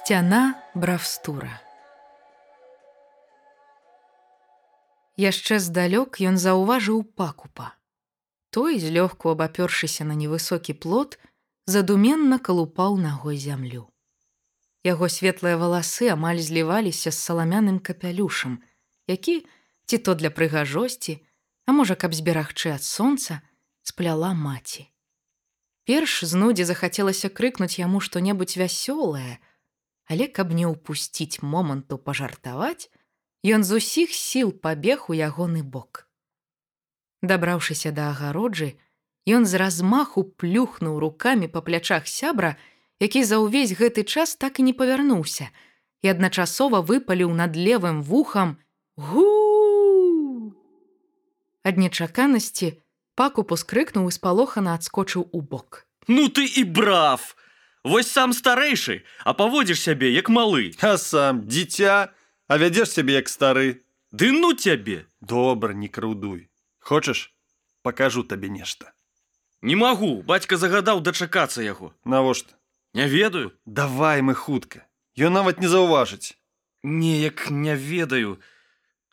Сцяна бравстура. Яшчэ здалёк ён заўважыў пакупа. Той, злёгку абапёршыся на невысокі плот, задуменна калупаў нагой зямлю. Яго светлыя валасы амаль зліваліся з саламяным капялюшам, які, ці то для прыгажосці, а можа, каб зберагчы ад сонца, спляла маці. Перш знудзе захацелася крыкнуць яму што-небудзь вясёлае, але каб не ўпусціць моманту пажартаваць, ён з усіх сіл пабег у ягоны бок. Дабраўшыся да агароджы, ён з размаху плюхнуў рукамі па плячах сябра, які за ўвесь гэты час так і не павярнуўся і адначасова выпаліў над левым вухам гу ад нечаканасці пакупу скрыкнуў і спалохана адскочыў у бок. Ну ты і брав Вось сам старэйшы, а паводзіш сябе як малы. А сам дзіця, а вядзеш сябе як стары. Ды ну цябе. Добра, не крыўдуй. Хочаш, пакажу табе нешта. Не магу, бацька загадаў дачакацца яго. Навошта? Не ведаю. Давай мы хутка. Ён нават не заўважыць. Неяк не ведаю.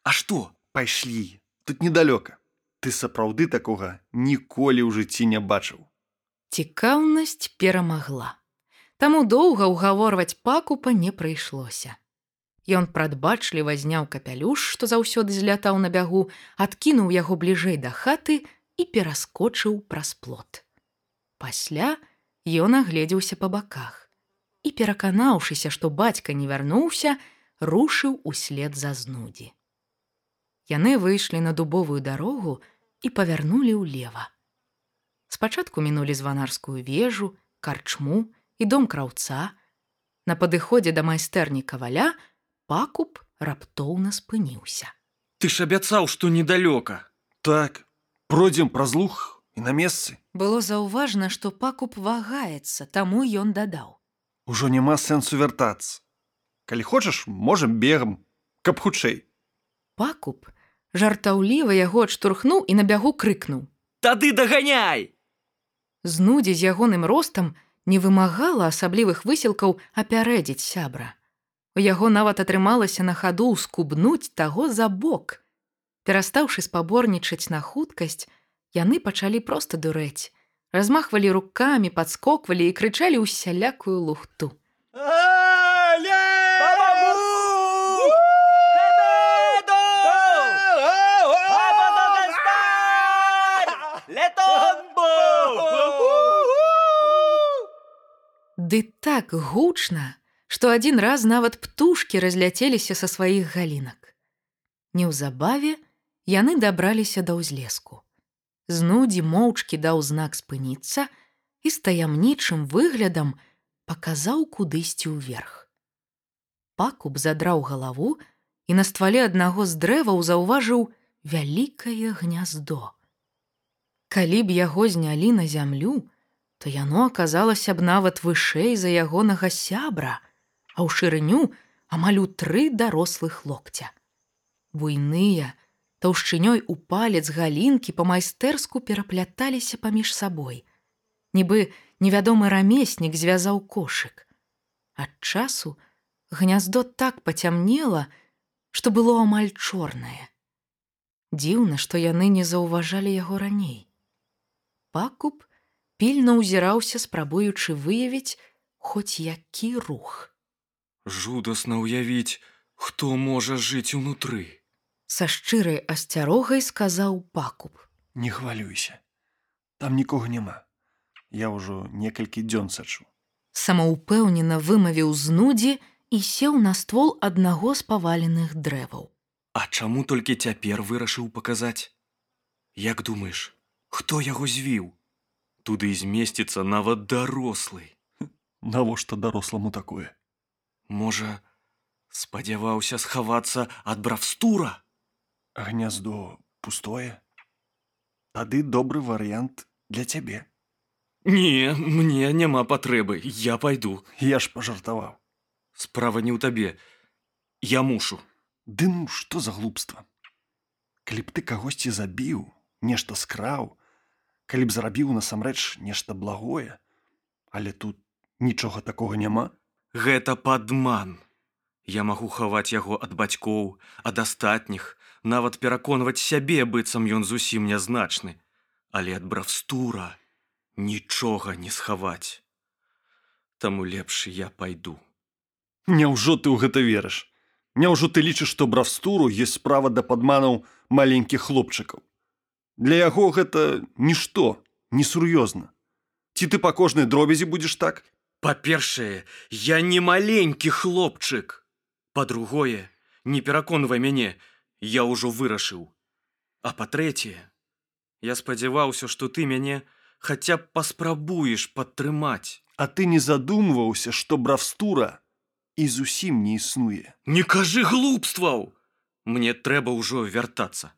А што? Пайшлі, тут недалёка. Ты сапраўды такога ніколі ў жыцці не бачыў. Цікаўнасць перамагла. Таму доўга ўгаворваць пакупа не прыйшлося. Ён прадбачліва зняў капялюш, што заўсёды злятаў на бягу, адкінуў яго бліжэй да хаты і пераскочыў праз плот. Пасля ён агледзеўся па баках і, пераканаўшыся, што бацька не вярнуўся, рушыў услед за знудзі. Яны выйшлі на дубовую дарогу і павярнулі ўлева. Спачатку мінулі званарскую вежу, карчму, і дом краўца. На падыходзе да майстэрні каваля пакуп раптоўна спыніўся. Ты ж абяцаў, што недалёка. Так, пройдзем праз лух і на месцы. Было заўважна, што пакуп вагаецца, таму ён дадаў. Ужо няма сэнсу вяртацца. Калі хочаш, можам бегам, каб хутчэй. Пакуп жартаўліва яго адштурхнуў і на бягу крыкнуў: « Тады даганяй! Знудзі з ягоным ростам, не вымагала асаблівых высілкаў апярэдзіць сябра. У яго нават атрымалася на хаду скубнуць таго за бок. Перастаўшы спаборнічаць на хуткасць, яны пачалі проста дурэць, размахвалі рукамі, падскоквалі і крычалі ўсялякую лухту. Ды так гучна, што адзін раз нават птушкі разляцеліся са сваіх галінак. Неўзабаве яны дабраліся да ўзлеску. Знудзі моўчкі даў знак спыніцца і з таямнічым выглядам паказаў кудысьці ўверх. Пакуб задраў галаву і на ствале аднаго з дрэваў заўважыў вялікае гняздо. Калі б яго знялі на зямлю, то яно аказалася б нават вышэй за ягонага сябра, а ў шырыню амаль у тры дарослых локця. Буйныя, таўшчынёй у палец галінкі па-майстэрску перапляталіся паміж сабой. Нібы невядомы рамеснік звязаў кошык. Ад часу гняздо так пацямнела, што было амаль чорнае. Дзіўна, што яны не заўважалі яго раней. Пакуп пільна ўзіраўся, спрабуючы выявіць хоць які рух. Жудасна ўявіць, хто можа жыць унутры. Са шчырай асцярогай сказаў пакуп. Не хвалюйся. Там нікога няма. Я ўжо некалькі дзён сачу. Самаўпэўнена вымавіў знудзі і сеў на ствол аднаго з паваленых дрэваў. А чаму толькі цяпер вырашыў паказаць? Як думаеш, хто яго звіў? Туды змесціцца нават дарослы. Навошта даросламу такое? Можа, спадзяваўся схавацца ад бравстура. Гняздо пустое. Тады добры варыянт для цябе. Не, мне няма патрэбы, я пайду. Я ж пажартаваў. Справа не ў табе. Я мушу. Ды ну што за глупства. Калі б ты кагосьці забіў, нешта скраў, калі б зарабіў насамрэч нешта благое, але тут нічога такога няма. Гэта падман. Я магу хаваць яго ад бацькоў, ад астатніх, нават пераконваць сябе, быццам ён зусім нязначны, але ад бравстура нічога не схаваць. Таму лепш я пайду. Няўжо ты ў гэта верыш? Няўжо ты лічыш, што бравстуру ёсць справа да падманаў маленькіх хлопчыкаў. Для яго гэта нішто, несур'ёзна. Ці ты па кожнай дробязі будзеш так? Па-першае, я не маленькі хлопчык. Па-другое, не пераконвай мяне, я ўжо вырашыў. А па-трэцяе, я спадзяваўся, што ты мяне хаця б паспрабуеш падтрымаць. А ты не задумваўся, што бравстура і зусім не існуе. Не кажы глупстваў! Мне трэба ўжо вяртацца.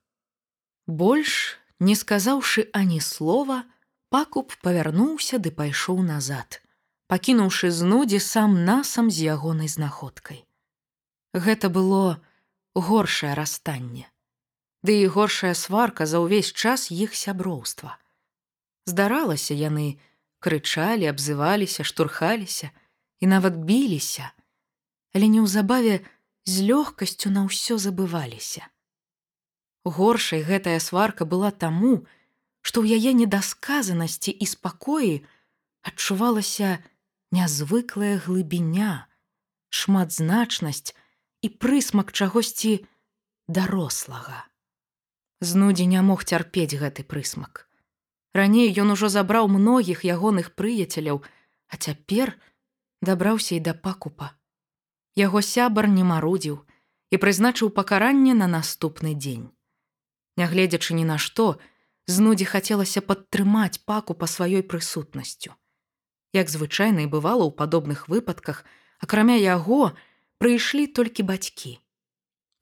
Больш, не сказаўшы ані слова, пакуп павярнуўся ды пайшоў назад, пакінуўшы знудзі сам насам з ягонай знаходкай. Гэта было горшае расстанне. Ды і горшая сварка за ўвесь час іх сяброўства. Здаралася яны, крычалі, абзываліся, штурхаліся і нават біліся, але неўзабаве з лёгкасцю на ўсё забываліся. Горшай гэтая сварка была таму, што ў яе недасказанасці і спакоі адчувалася нязвыклая глыбіня, шматзначнасць і прысмак чагосьці дарослага. Знудзі не мог цярпець гэты прысмак. Раней ён ужо забраў многіх ягоных прыяцеляў, а цяпер дабраўся і да пакупа. Яго сябар не марудзіў і прызначыў пакаранне на наступны дзень. Нягледзячы ні на што, знудзі хацелася падтрымаць паку па сваёй прысутнасцю. Як звычайна і бывала ў падобных выпадках, акрамя яго прыйшлі толькі бацькі.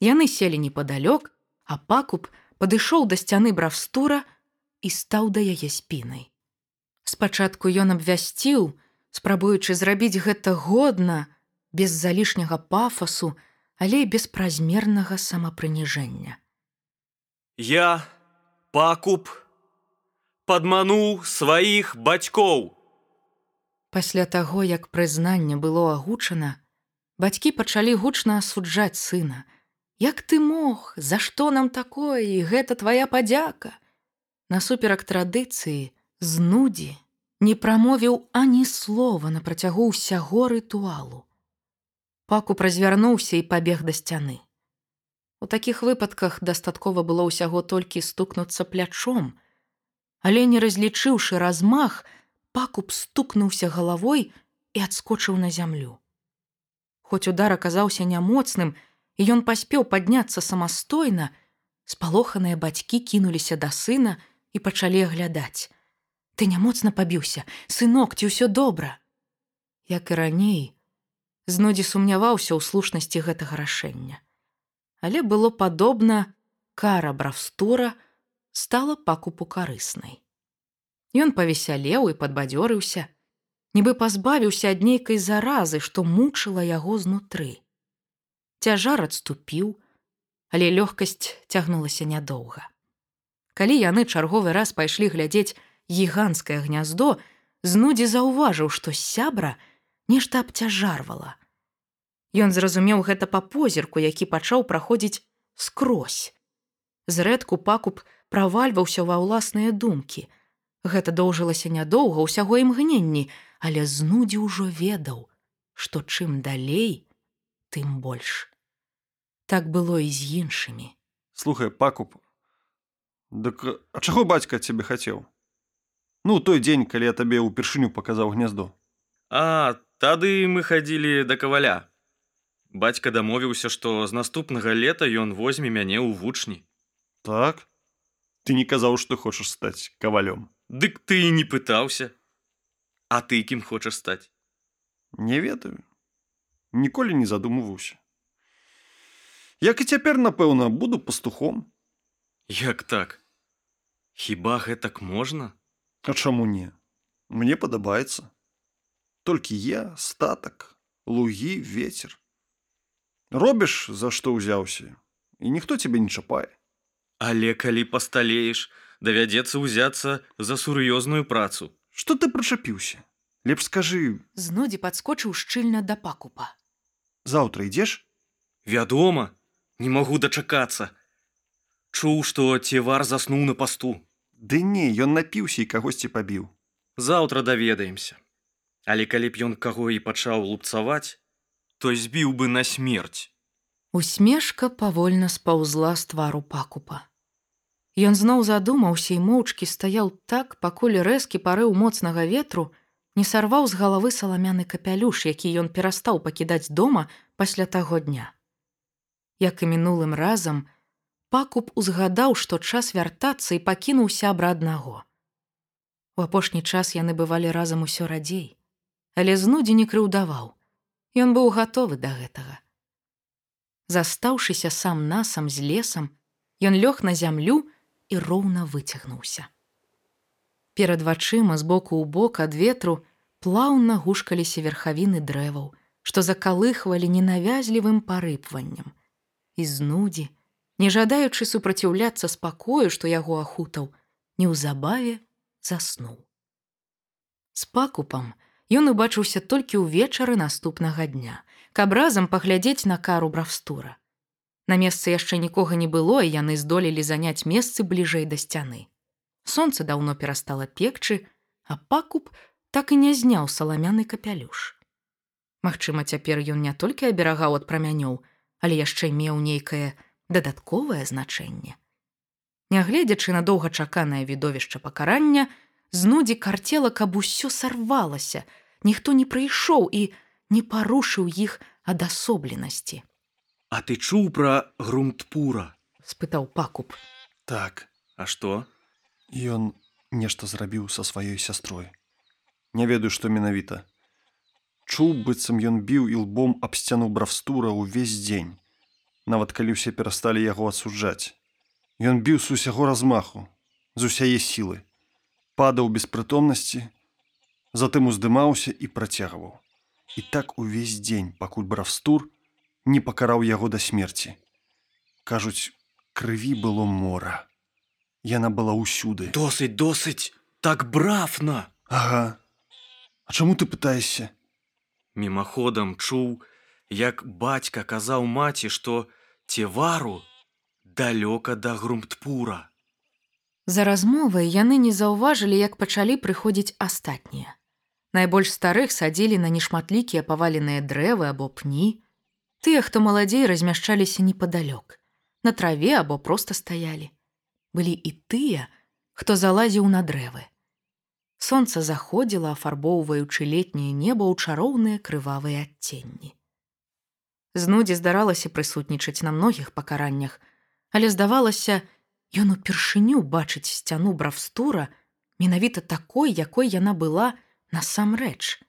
Яны селі непадалёк, а пакуп падышоў да сцяны бравстура, і стаў да яе спінай. Спачатку ён абвясціў, спрабуючы зрабіць гэта годна, без залішняга пафасу, але без празмернага самапрыніжэння. Я пакуп падмануў сваіх бацькоў. Пасля таго, як прызнанне было агучана, бацькі пачалі гучна асуджаць сына. Як ты мог, За што нам такое і гэта твая падзяка? насуперак традыцыі знудзі не прамовіў ані слова на працягу ўсяго рытуалу. Паку празвярнуўся і пабег да сцяны. У такіх выпадках дастаткова было ўсяго толькі стукнуцца плячом, але не разлічыўшы размах, пакуп стукнуўся галавой і адскочыў на зямлю. Хоць удар аказаўся нямоцным, і ён паспеў падняцца самастойна, спалоханыя бацькі кінуліся да сына, і пачалі аглядаць. Ты не моцна пабіўся, сынок, ці ўсё добра. Як і раней, знудзі сумняваўся ў слушнасці гэтага рашэння. Але было падобна, кара бравстура стала пакупу карыснай. Ён павесялеў і падбадзёрыўся, нібы пазбавіўся ад нейкай заразы, што мучыла яго знутры. Цяжар адступіў, але лёгкасць цягнулася нядоўга. Калі яны чарговы раз пайшлі глядзець гіганцкае гняздо, знудзі заўважыў, што сябра нешта абцяжарвала. Ён зразумеў гэта па позірку, які пачаў праходзіць скрозь. Зрэдку пакуп правальваўся ва ўласныя думкі. Гэта доўжылася нядоўга ўсяго імгненні, але знудзі ўжо ведаў, што чым далей, тым больш. Так было і з іншымі. Слухай пакуп Дык а чаго бацька цябе хацеў? Ну той дзень, калі я табе ўпершыню паказаў гняздо. А тады мы хадзілі да каваля. Бацька дамовіўся, што з наступнага лета ён возьме мяне ў вучні. Так ты не казаў, што хочаш стаць кавалём. Дык ты не пытаўся. А ты кім хочаш стаць? Не ведаю, ніколі не задумываўся. Як і цяпер, напэўна, буду пастухом. Як так? Хіба гэтак можна? А чаму не? Мне падабаецца. Толькі я, статак, лугі, ветер. Робіш, за што ўзяўся, і ніхто цябе не чапае. Але калі пасталееш, давядзецца ўзяцца за сур'ёзную працу. Што ты прычапіўся? Лепш скажы, Знудзі падскочыў шчыльна да пакупа. заўтра ідзеш? Вядома, не магу дачакацца. Чуў, што цевар заснуў на пасту. Ды не, ён напіўся і кагосьці пабіў. Заўтра даведаемся. Але калі б ён каго і пачаў лупцаваць, то збіў бы на смерць. Усмешка павольна спаўзла з твару пакупа. Ён зноў задумаўся і моўчкі стаяў так, пакуль рэзкі парыў моцнага ветру не сарваў з галавы саламяны капялюш, які ён перастаў пакідаць дома пасля таго дня. Як і мінулым разам, пакуп узгадаў, што час вяртацца і пакінуў сябра аднаго. У апошні час яны бывалі разам усё радзей, але знудзі не крыўдаваў. Ён быў гатовы да гэтага. Застаўшыся сам насам з лесам, ён лёг на зямлю і роўна выцягнуўся. Перад вачыма з боку ў бок ад ветру плаўна гушкаліся верхавіны дрэваў, што закалыхвалі ненавязлівым парыпваннем. І знудзі, не жадаючы супраціўляцца спакою, што яго ахутаў, неўзабаве заснуў. З пакупам ён убачыўся толькі ўвечары наступнага дня, каб разам паглядзець на кару бравстура. На месцы яшчэ нікога не было, і яны здолелі заняць месцы бліжэй да сцяны. Сонца даўно перастала пекчы, а пакуп так і не зняў саламяны капялюш. Магчыма, цяпер ён не толькі аберагаў ад прамянёў, але яшчэ меў нейкае дадатковае значэнне. Нягледзячы на доўгачаканае відовішча пакарання, знудзі карцела, каб усё сарвалася, ніхто не прыйшоў і не парушыў іх адасобленасці. А ты чуў пра грунтпура? спытаў пакуп. Так, А што? ён нешта зрабіў са сваёй сястрой. Не ведаю, што менавіта. Чуў, быццам ён біў і лбом аб сцяну бравстура ўвесь дзень. Нават калі ўсе перасталі яго асуджаць. Ён біў з усяго размаху, з усяе сілы, падаў без прытомнасці, затым уздымаўся і працягваў. І так увесь дзень, пакуль бравстур не пакараў яго да смерці. Кажуць, крыві было мора. Яна была ўсюды. Досыць, досыць, так брафна. Ага. А чаму ты пытаешся? Мімаходам чуў, як бацька казаў маці, што цевару далёка да грунтпура. За размовай яны не заўважылі, як пачалі прыходзіць астатнія. Найбольш старых садзілі на нешматлікія паваленыя дрэвы або пні. Тыя, хто маладзей размяшчаліся непадалёк, на траве або проста стаялі. Былі і тыя, хто залазіў на дрэвы. Сонца заходзіла, афарбоўваючы летняе неба ў чароўныя крывавыя адценні. Знудзе здаралася прысутнічаць на многіх пакараннях, але здавалася, ён упершыню бачыць сцяну бравстура менавіта такой, якой яна была насамрэч.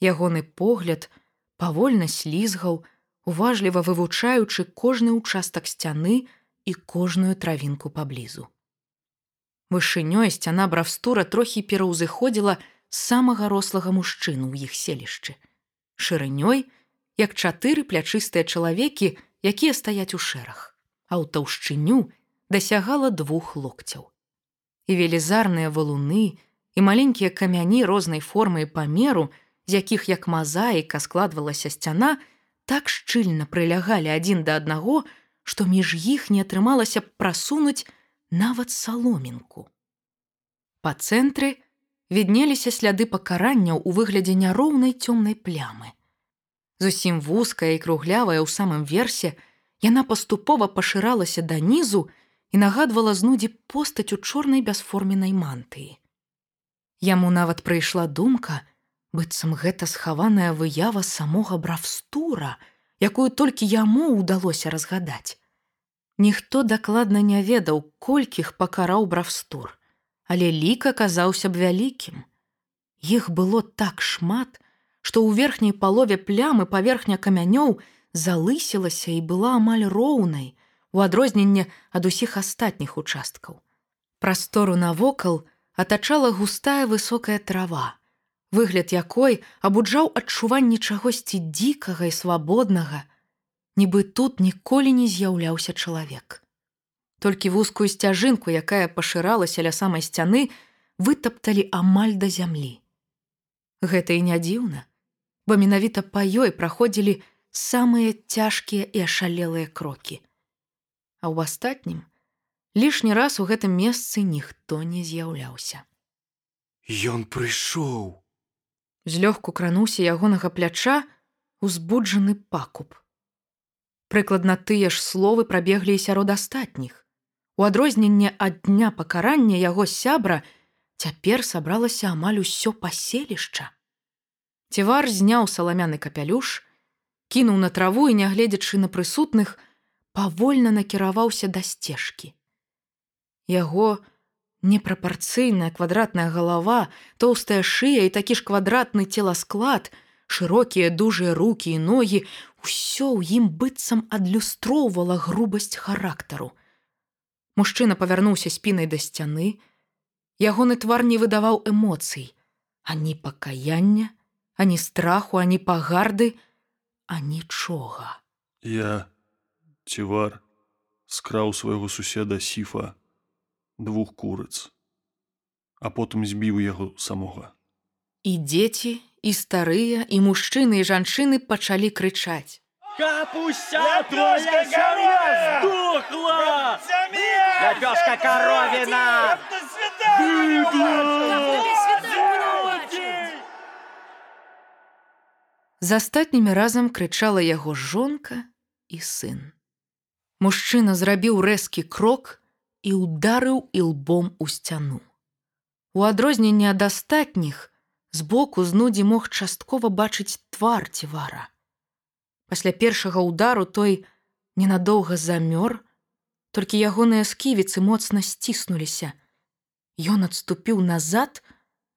Ягоны погляд павольна слізгаў, уважліва вывучаючы кожны ўчастак сцяны і кожную травінку паблізу. Вышынёй сцяна бравстура трохі пераўзыходзіла самага рослага мужчыну ў іх селішчы. Шырынёй, як чатыры плячыстыя чалавекі, якія стаяць у шэрах, а ў таўшчыню дасягала двух локцяў. І велізарныя валуны і маленькія камяні рознай формы і памеру, з якіх як мазаіка складвалася сцяна, так шчыльна прылягалі адзін да аднаго, што між іх не атрымалася прасунуць нават саломінку. Па цэнтры віднеліся сляды пакаранняў у выглядзе няроўнай цёмнай плямы. Зусім вузкая і круглявая ў самым версе, яна паступова пашыралася да нізу і нагадвала знудзі постаць у чорнай бясформенай мантыі. Яму нават прыйшла думка, быццам гэта схаваная выява самога бравстура, якую толькі яму ўдалося разгадаць. Ніхто дакладна не ведаў, колькіх пакараў бравстур, але лік аказаўся б вялікім. Іх было так шмат, што ў верхняй палове плямы паверхня камянёў залысілася і была амаль роўнай, у адрозненне ад усіх астатніх участкаў. Прастору навокал атачала густая высокая трава, выгляд якой абуджаў адчуванне чагосьці дзікага і свабоднага, нібы тут ніколі не з'яўляўся чалавек. Толькі вузкую сцяжынку, якая пашыралася ля самай сцяны, вытапталі амаль да зямлі. Гэта і не дзіўна, бо менавіта па ёй праходзілі самыя цяжкія і ашалелыя крокі. А ў астатнім лішні раз у гэтым месцы ніхто не з'яўляўся. Ён прыйшоў. Злёгку крануўся ягонага пляча узбуджаны пакуп. Прыкладна тыя ж словы прабеглі сярод астатніх. У адрозненне ад дня пакарання яго сябра цяпер сабралася амаль усё паселішча. Цівар зняў саламяны капялюш, кінуў на траву і, нягледзячы на прысутных, павольна накіраваўся да сцежкі. Яго непрапарцыйная квадратная галава, тоўстая шыя і такі ж квадратны целасклад, шырокія дужыя рукі і ногі, усё ў ім быццам адлюстроўвала грубасць характару. Мужчына павярнуўся спінай да сцяны. Ягоны твар не выдаваў эмоцый, ані пакаяння, ані страху, ані пагарды, а нічога. Я цівар скраў свайго суседа сіфа двух курыц, а потым збіў яго самога. І дзеці, і старыя, і мужчыны і жанчыны пачалі крычаць. Капуся твоя сям'я здохла! Лепешка коровина! За астатнімі разам крычала яго жонка і сын. Мужчына зрабіў рэзкі крок і ударыў ілбом у сцяну. У адрозненне ад астатніх збоку знудзі мог часткова бачыць твар цівара. Пасля першага удару той ненадоўга замёр, толькі ягоныя сківіцы моцна сціснуліся. Ён адступіў назад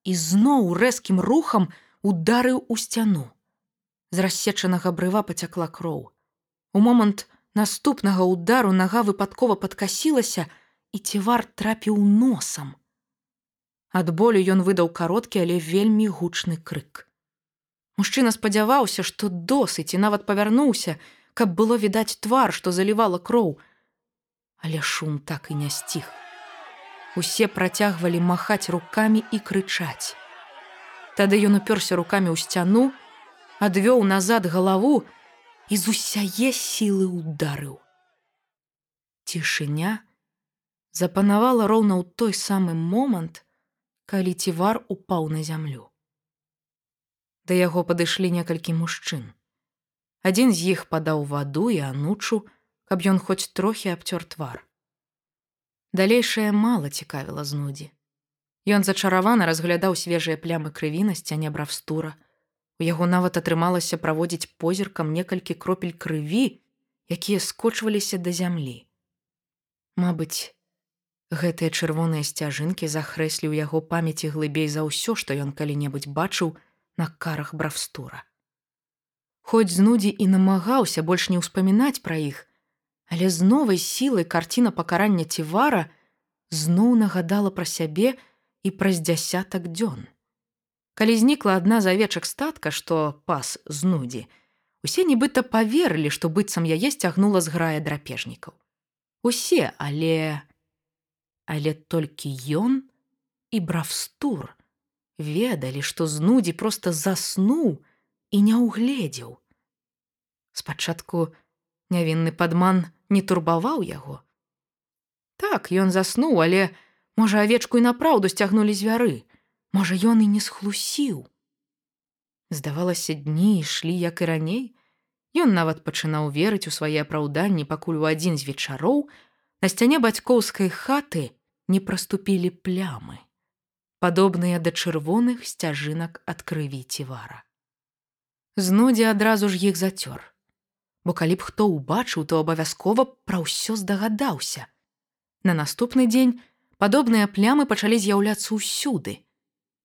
і зноў рэзкім рухам ударыў у сцяну. З рассечанага брыва пацякла кроў. У момант наступнага удару нага выпадкова падкасілася, і цівар трапіў носам. Ад болю ён выдаў кароткі, але вельмі гучны крык. Мужчына спадзяваўся, што досыць і нават павярнуўся, каб было відаць твар, што залівала кроў. Але шум так і не сціх. Усе працягвалі махаць рукамі і крычаць. Тады ён уперся рукамі ў сцяну, адвёў назад галаву і з усяе сілы ударыў. Цішыня запанавала роўна ў той самы момант, калі цівар упаў на зямлю. Да яго падышлі некалькі мужчын. Адзін з іх падаў ваду і анучу, каб ён хоць трохі абцёр твар. Далейшае мала цікавіла знудзі. Ён зачаравана разглядаў свежыя плямы крыві на сцяне бравстура. У яго нават атрымалася праводзіць позіркам некалькі кропель крыві, якія скочваліся да зямлі. Мабыць, гэтыя чырвоныя сцяжынкі захрэслі ў яго памяці глыбей за ўсё, што ён калі-небудзь бачыў на карах бравстура. Хоць знудзі і намагаўся больш не ўспамінаць пра іх, але з новай сілай карціна пакарання цівара зноў нагадала пра сябе і праз дзясятак дзён. Калі знікла адна з авечак статка, што пас знудзі, усе нібыта паверылі, што быццам яе сцягнула з грая драпежнікаў. Усе, але але толькі ён і бравстур ведалі, што знудзі проста заснуў і не ўгледзеў. Спачатку нявінны падман не турбаваў яго. Так, ён заснуў, але, можа, авечку і напраўду сцягнулі звяры. Можа, ён і не схлусіў. Здавалася, дні ішлі як і раней. Ён нават пачынаў верыць у свае апраўданні, пакуль у адзін з вечароў на сцяне бацькоўскай хаты не праступілі плямы падобныя да чырвоных сцяжынак ад крыві цівара. Знудзе адразу ж іх зацёр, бо калі б хто ўбачыў, то абавязкова пра ўсё здагадаўся. На наступны дзень падобныя плямы пачалі з'яўляцца ўсюды.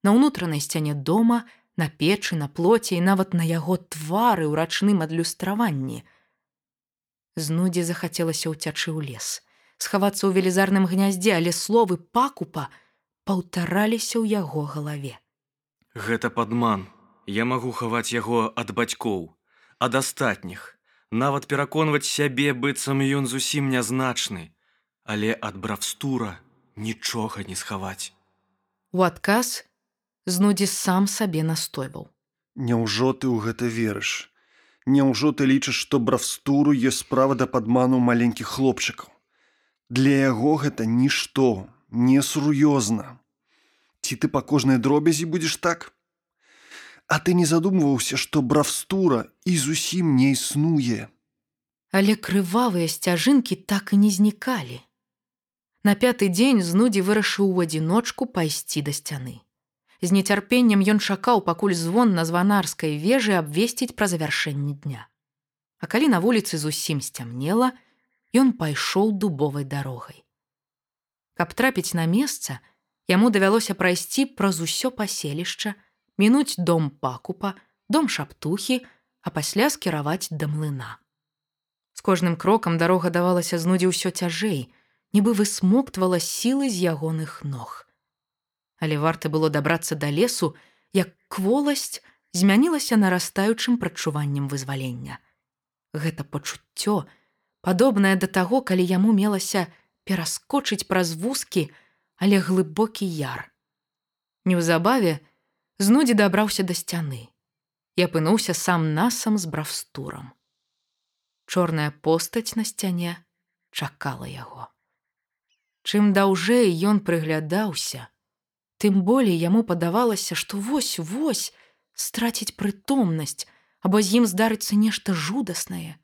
На ўнутранай сцяне дома, на печы, на плоце і нават на яго твары ў рачным адлюстраванні. Знудзе захацелася ўцячы ў лес, схавацца ў велізарным гняздзе, але словы пакупа, паўтараліся ў яго галаве. Гэта падман. Я магу хаваць яго ад бацькоў, ад астатніх, нават пераконваць сябе быццам ён зусім нязначны, але ад бравстура нічога не схаваць. У адказ знудзі сам сабе настойваў. Няўжо ты ў гэта верыш? Няўжо ты лічыш, што бравстуру ёсць справа да падману маленькіх хлопчыкаў. Для яго гэта нішто, несур'ёзна. Ці ты па кожнай дробязі будзеш так? А ты не задумваўся, што бравстура і зусім не існуе. Але крывавыя сцяжынкі так і не знікалі. На пяты дзень знудзі вырашыў у адзіночку пайсці да сцяны. З нецярпеннем ён чакаў, пакуль звон на званарскай вежы абвесціць пра завяршэнне дня. А калі на вуліцы зусім сцямнела, ён пайшоў дубовай дарогай. Каб трапіць на месца, яму давялося прайсці праз усё паселішча, мінуць дом пакупа, дом шаптухі, а пасля скіраваць да млына. З кожным крокам дарога давалася знудзі ўсё цяжэй, нібы высмоктвала сілы з ягоных ног але варта было дабрацца да лесу, як кволасць змянілася нарастаючым прадчуваннем вызвалення. Гэта пачуццё, падобнае да таго, калі яму мелася пераскочыць праз вузкі, але глыбокі яр. Неўзабаве знудзі дабраўся да сцяны і апынуўся сам насам з бравстурам. Чорная постаць на сцяне чакала яго. Чым даўжэй ён прыглядаўся, Тым болей яму падавалася, што вось-вось страціць прытомнасць, або з ім здарыцца нешта жудаснае.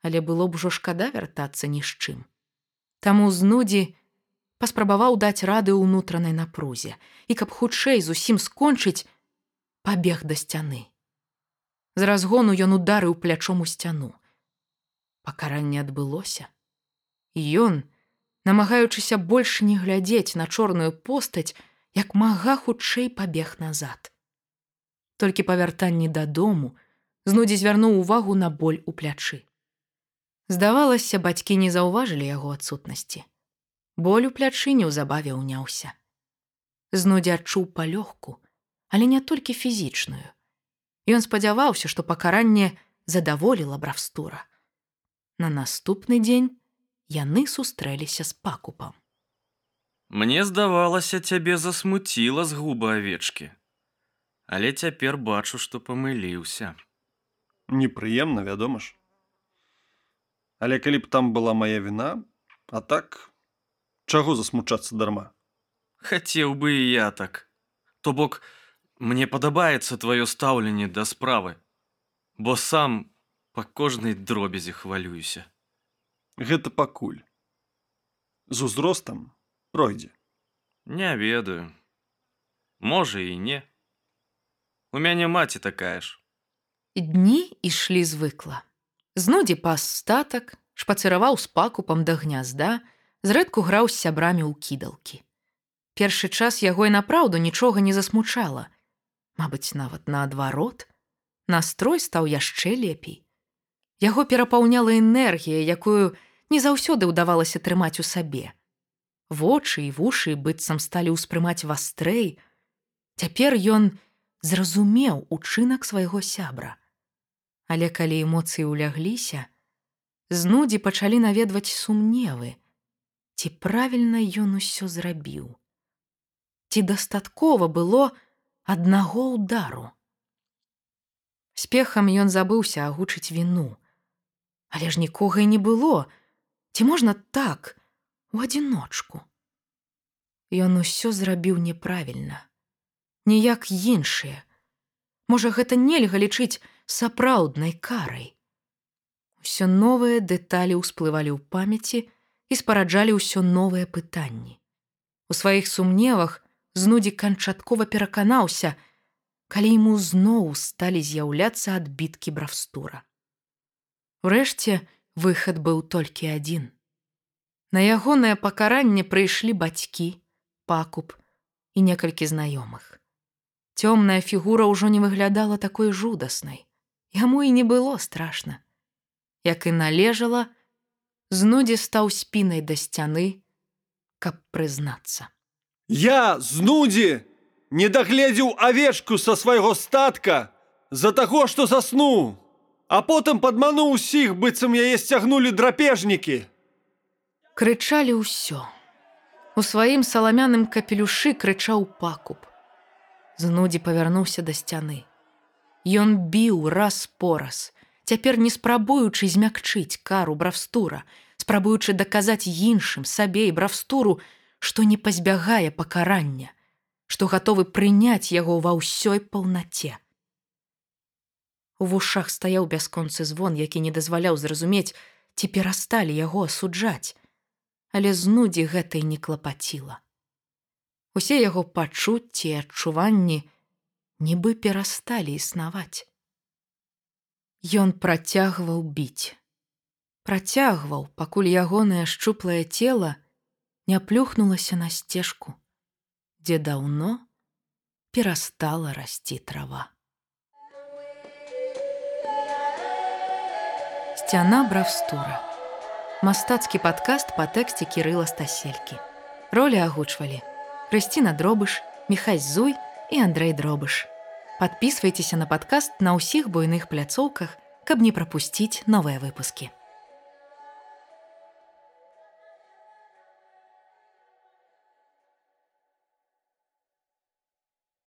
Але было б ужо шкада вяртацца ні з чым. Таму знудзі паспрабаваў даць рады ўнутранай напрузе і каб хутчэй зусім скончыць, пабег да сцяны. З разгону ён ударыў плячом у сцяну. Пакаранне адбылося. Ён, намагаючыся больш не глядзець на чорную постаць, як мага хутчэй пабег назад. Толькі па вяртанні дадому знудзі звярнуў увагу на боль у плячы. Здавалася, бацькі не заўважылі яго адсутнасці. Боль у плячы неўзабаве ўняўся. Знудзі адчуў палёгку, але не толькі фізічную. Ён спадзяваўся, што пакаранне задаволіла бравстура. На наступны дзень яны сустрэліся з пакупам. Мне здавалася, цябе засмуціла з губа авечкі. Але цяпер бачу, што памыліўся. Непрыемна, вядома ж. Але калі б там была моя віна, а так чаго засмучацца дарма. Хацеў бы і я так. То бок мне падабаецца тваё стаўленне да справы, бо сам па кожнай дробязі хвалююся гэта пакуль. З узростам пройдзе. Не ведаю. Можа і не. У мяне маці такая ж. Дні ішлі звыкла знудзі пас статак шпацыраваў з пакупам да гнязда зрэдку граў з сябрамі ў кідалкі. Першы час яго і напраўду нічога не засмучала. Мабыць нават наадварот. Настрой стаў яшчэ лепей. Яго перапаўняла энергія якую не заўсёды ўдавалася трымаць у сабе. Вочы і вушы быццам сталі ўспрымаць вастрэй. Цяпер ён зразумеў учынак свайго сябра. Але калі эмоцыі ўлягліся, знудзі пачалі наведваць сумневы, ці правільна ён усё зрабіў. Ці дастаткова было аднаго ўдару. Спехам ён забыўся агучыць віну. Але ж нікога і не было, Ці можна так у адзіночку. Ён усё зрабіў няправільна, ніяк іншыя. Можа, гэта нельга лічыць сапраўднай карай. Усё новыя дэталі ўсплывалі ў памяці і спараджалі ўсё новыя пытанні. У сваіх сумневах знудзі канчаткова пераканаўся, калі ему зноў сталі з'яўляцца адбіткі бравстура. Урэшце, выхад быў толькі адзін. На ягонае пакаранне прыйшлі бацькі, пакуп і некалькі знаёмых. Цёмная фігура ўжо не выглядала такой жудаснай. Яму і не было страшна. Як і належала, знудзі стаў спінай да сцяны, каб прызнацца. Я знудзі не дагледзеў авечку са свайго статка з-за таго, што заснуў а потым падмануў усіх быццам яе сцягнулі драпежнікі крычалі ўсё у сваім саламяным капелюшы крычаў пакуп Знудзі павярнуўся да сцяны. Ён біў раз пораз, цяпер не спрабуючы змякчыць кару бравстура, спрабуючы даказаць іншым сабе і бравстуру, што не пазбягае пакарання, што гатовы прыняць яго ва ўсёй паўнаце. У вушах стаяў бясконцы звон, які не дазваляў зразумець, ці перасталі яго асуджаць, але знудзі гэтай не клапаціла. Усе яго пачуцці і адчуванні нібы перасталі існаваць. Ён працягваў біць. Працягваў, пакуль ягонае шчуплае цела не плюхнулася на сцежку, дзе даўно перастала расці трава. Сцяна бравстура. Мастацкі падкаст па тэксце кірыла стаселькі. Ролі агучвалі. Крысціна дробыш, Міхай Зуй і Андрэй дробыш. Падпісвайцеся на падкаст на ўсіх буйных пляцоўках, каб не прапусціць новыя выпускі.